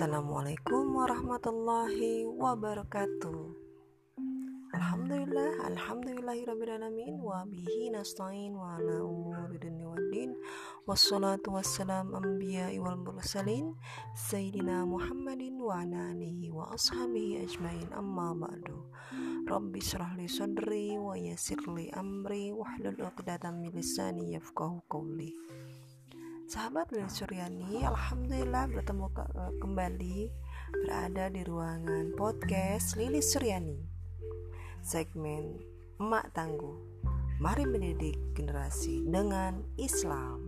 Assalamualaikum warahmatullahi wabarakatuh. Alhamdulillah Alhamdulillahirrabbilalamin Wa bihi nasta'in wa ala umuri dunia waddin Wassalatu wassalam anbiya wal mursalin. Sayyidina Muhammadin wa ala alihi wa ashabihi ajmain. Amma ba'du. Rabbi syrahli sadri wa yasirli amri Wahlul uqdatan min lisani yafqahu qawli Sahabat Lili Suryani, Alhamdulillah bertemu ke kembali berada di ruangan podcast Lili Suryani. Segmen Emak Tangguh. Mari mendidik generasi dengan Islam.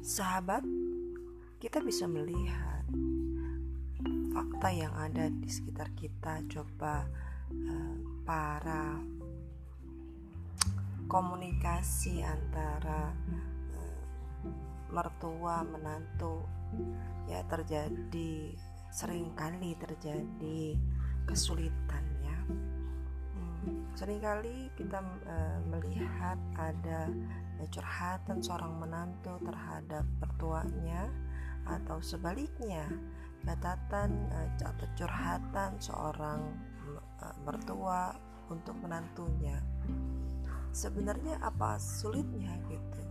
Sahabat, kita bisa melihat fakta yang ada di sekitar kita? Coba uh, para komunikasi antara uh, mertua menantu ya terjadi sering kali terjadi kesulitan ya. Hmm, sering kali kita uh, melihat ada curhatan seorang menantu terhadap mertuanya atau sebaliknya catatan uh, atau curhatan seorang uh, mertua untuk menantunya. Sebenarnya apa sulitnya gitu?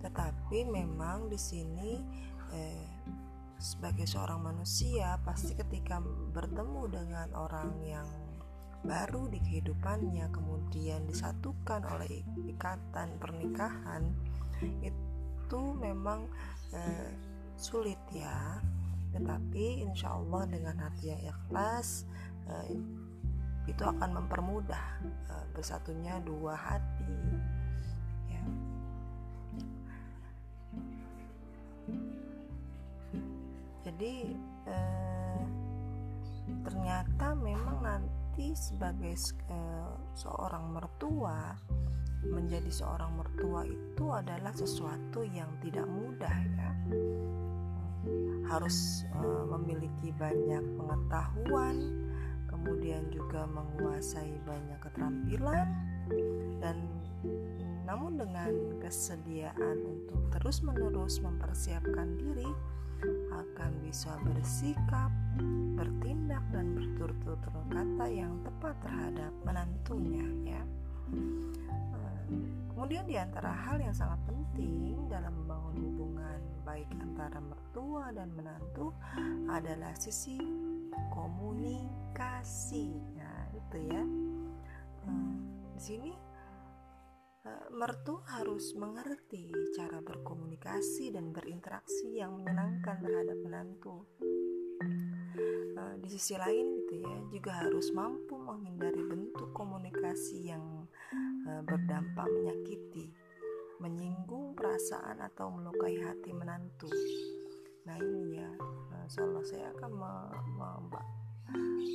Tetapi memang di sini eh, sebagai seorang manusia pasti ketika bertemu dengan orang yang baru di kehidupannya kemudian disatukan oleh ikatan pernikahan itu memang eh, sulit ya tetapi insya Allah dengan hati yang ikhlas uh, itu akan mempermudah uh, bersatunya dua hati ya. jadi uh, ternyata memang nanti sebagai uh, seorang mertua menjadi seorang mertua itu adalah sesuatu yang tidak mudah ya harus uh, memiliki banyak pengetahuan, kemudian juga menguasai banyak keterampilan dan namun dengan kesediaan untuk terus-menerus mempersiapkan diri akan bisa bersikap, bertindak dan bertutur-tutur kata yang tepat terhadap menantunya ya. Kemudian di antara hal yang sangat penting dalam membangun hubungan baik antara mertua dan menantu adalah sisi komunikasi. Nah, itu ya. Hmm, di sini eh, mertua harus mengerti cara berkomunikasi dan berinteraksi yang menyenangkan terhadap menantu. Eh, di sisi lain gitu ya, juga harus mampu menghindari bentuk komunikasi yang Eh, berdampak menyakiti, menyinggung perasaan atau melukai hati menantu. Nah ini ya, insyaallah saya akan me, me,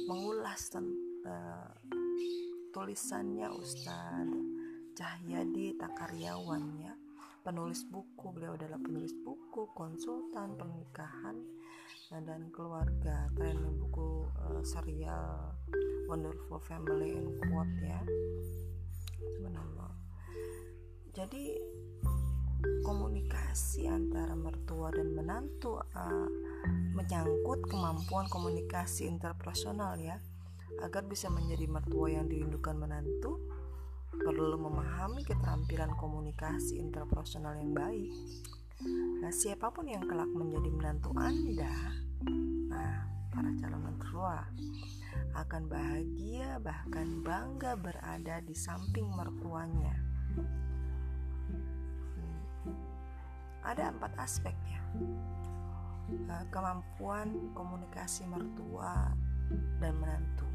mengulas tentang uh, tulisannya Ustadz Cahyadi Takaryawan ya penulis buku beliau adalah penulis buku konsultan pernikahan eh, dan keluarga. Training buku uh, serial Wonderful Family and Quote ya. Subhanallah jadi komunikasi antara mertua dan menantu uh, menyangkut kemampuan komunikasi interpersonal ya. Agar bisa menjadi mertua yang dirindukan menantu perlu memahami keterampilan komunikasi interpersonal yang baik nah siapa pun yang kelak menjadi menantu anda nah para calon mertua akan bahagia bahkan bangga berada di samping mertuanya. Hmm. Ada empat aspek ya. Eh, kemampuan komunikasi mertua dan menantu.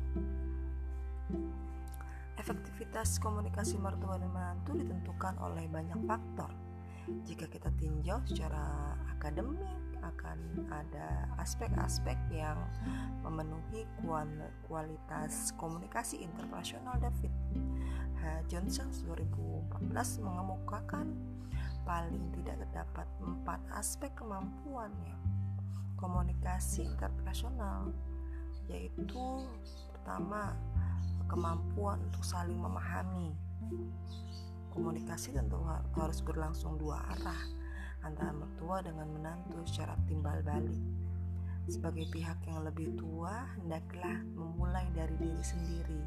Efektivitas komunikasi mertua dan menantu ditentukan oleh banyak faktor. Jika kita tinjau secara akademik, akan ada aspek-aspek yang memenuhi kualitas komunikasi internasional David Johnson 2014 mengemukakan paling tidak terdapat empat aspek kemampuan ya komunikasi internasional yaitu pertama, kemampuan untuk saling memahami. Komunikasi tentu harus berlangsung dua arah antara mertua dengan menantu secara timbal balik. Sebagai pihak yang lebih tua, hendaklah memulai dari diri sendiri.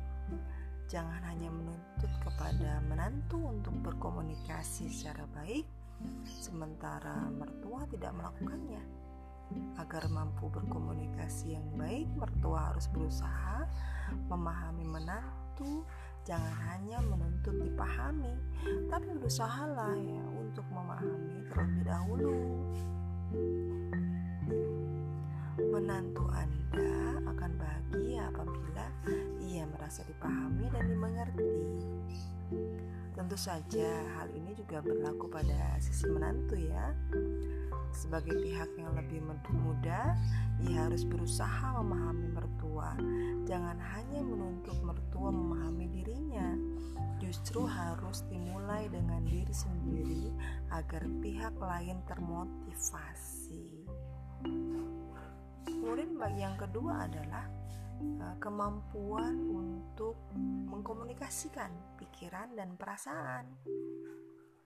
Jangan hanya menuntut kepada menantu untuk berkomunikasi secara baik, sementara mertua tidak melakukannya. Agar mampu berkomunikasi yang baik, mertua harus berusaha memahami menantu jangan hanya menuntut dipahami tapi berusahalah ya untuk memahami terlebih dahulu. Menantu anda akan bahagia apabila ia merasa dipahami dan dimengerti. Tentu saja hal ini juga berlaku pada sisi menantu ya sebagai pihak yang lebih muda, ia harus berusaha memahami mertua. Jangan hanya menuntut mertua memahami dirinya, justru harus dimulai dengan diri sendiri agar pihak lain termotivasi. Kemudian bagi yang kedua adalah eh, kemampuan untuk mengkomunikasikan pikiran dan perasaan.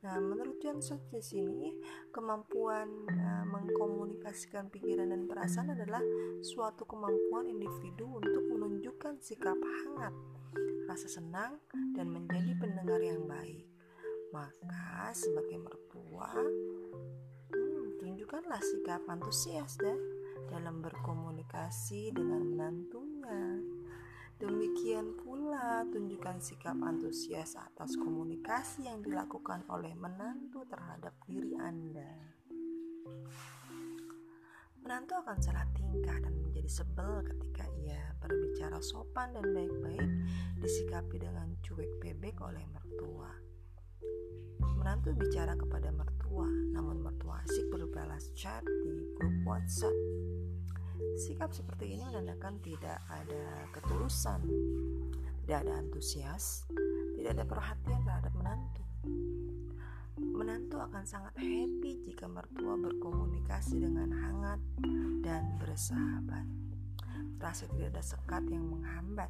Nah, menurut Johnson di sini, kemampuan uh, mengkomunikasikan pikiran dan perasaan adalah suatu kemampuan individu untuk menunjukkan sikap hangat, rasa senang, dan menjadi pendengar yang baik. Maka, sebagai mertua, hmm, tunjukkanlah sikap antusias deh dalam berkomunikasi dengan menantunya. Demikian pula tunjukkan sikap antusias atas komunikasi yang dilakukan oleh menantu terhadap diri Anda. Menantu akan salah tingkah dan menjadi sebel ketika ia berbicara sopan dan baik-baik disikapi dengan cuek bebek oleh mertua. Menantu bicara kepada mertua, namun mertua asik berbalas chat di grup WhatsApp Sikap seperti ini menandakan tidak ada ketulusan, tidak ada antusias, tidak ada perhatian terhadap menantu. Menantu akan sangat happy jika mertua berkomunikasi dengan hangat dan bersahabat. Rasa tidak ada sekat yang menghambat.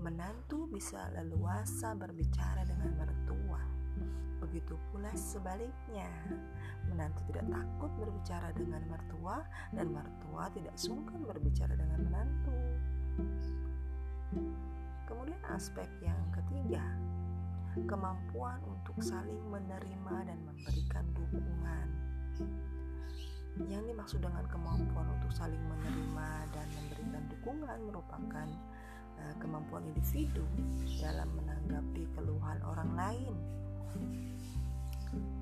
Menantu bisa leluasa berbicara dengan mertua Begitu pula sebaliknya, menantu tidak takut berbicara dengan mertua dan mertua tidak sungkan berbicara dengan menantu. Kemudian aspek yang ketiga, kemampuan untuk saling menerima dan memberikan dukungan. Yang dimaksud dengan kemampuan untuk saling menerima dan memberikan dukungan merupakan uh, kemampuan individu dalam menanggapi keluhan orang lain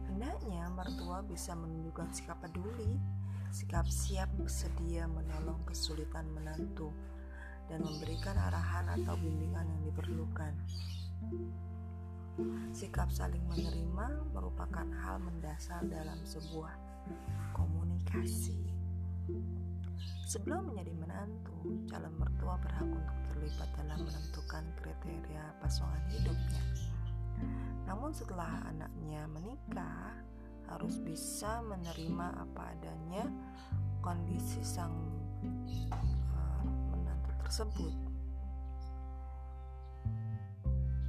Hendaknya mertua bisa menunjukkan sikap peduli, sikap siap bersedia menolong kesulitan menantu, dan memberikan arahan atau bimbingan yang diperlukan. Sikap saling menerima merupakan hal mendasar dalam sebuah komunikasi. Sebelum menjadi menantu, calon mertua berhak untuk terlibat dalam menentukan kriteria pasangan hidupnya setelah anaknya menikah, harus bisa menerima apa adanya kondisi sang uh, menantu tersebut.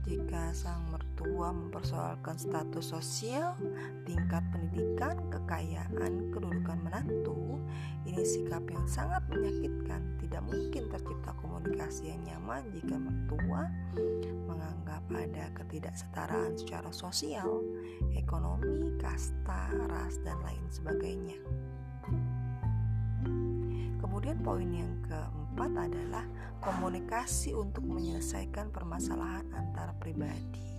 Jika sang mertua mempersoalkan status sosial, tingkat pendidikan, kekayaan, kedudukan menantu, ini sikap yang sangat menyakitkan. Tidak mungkin tercipta komunikasi yang nyaman jika mertua menganggap ada ketidaksetaraan secara sosial, ekonomi, kasta, ras, dan lain sebagainya. Kemudian poin yang keempat adalah komunikasi untuk menyelesaikan permasalahan antar pribadi.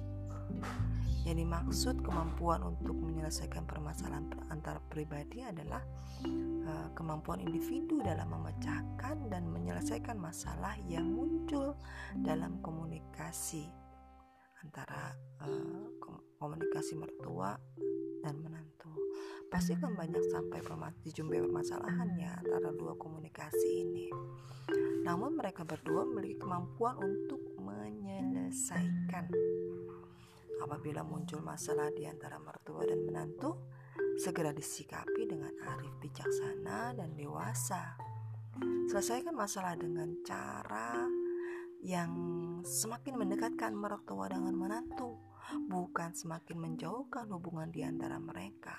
Yang dimaksud kemampuan untuk menyelesaikan permasalahan antar pribadi adalah uh, kemampuan individu dalam memecahkan dan menyelesaikan masalah yang muncul dalam komunikasi antara uh, komunikasi mertua dan menantu. Pasti kan banyak sampai dijumpai permasalahan ya antara dua komunikasi ini. Namun mereka berdua memiliki kemampuan untuk menyelesaikan. Apabila muncul masalah di antara mertua dan menantu, segera disikapi dengan arif bijaksana dan dewasa. Selesaikan masalah dengan cara yang semakin mendekatkan mertua dengan menantu, bukan semakin menjauhkan hubungan di antara mereka.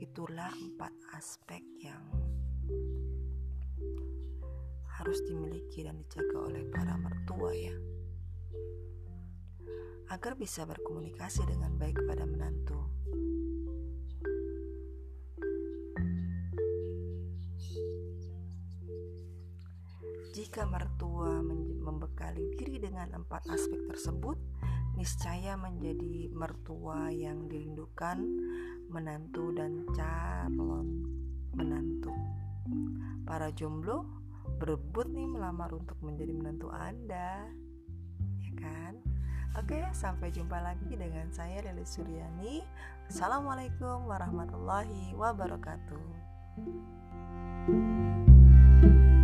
Itulah empat aspek yang harus dimiliki dan dijaga oleh para mertua ya. Agar bisa berkomunikasi dengan baik kepada menantu. Jika mertua membekali diri dengan empat aspek tersebut, niscaya menjadi mertua yang dirindukan menantu dan calon menantu. Para jomblo berebut nih melamar untuk menjadi menantu Anda. Ya kan? Oke, sampai jumpa lagi dengan saya Lili Suryani. Assalamualaikum warahmatullahi wabarakatuh. thank you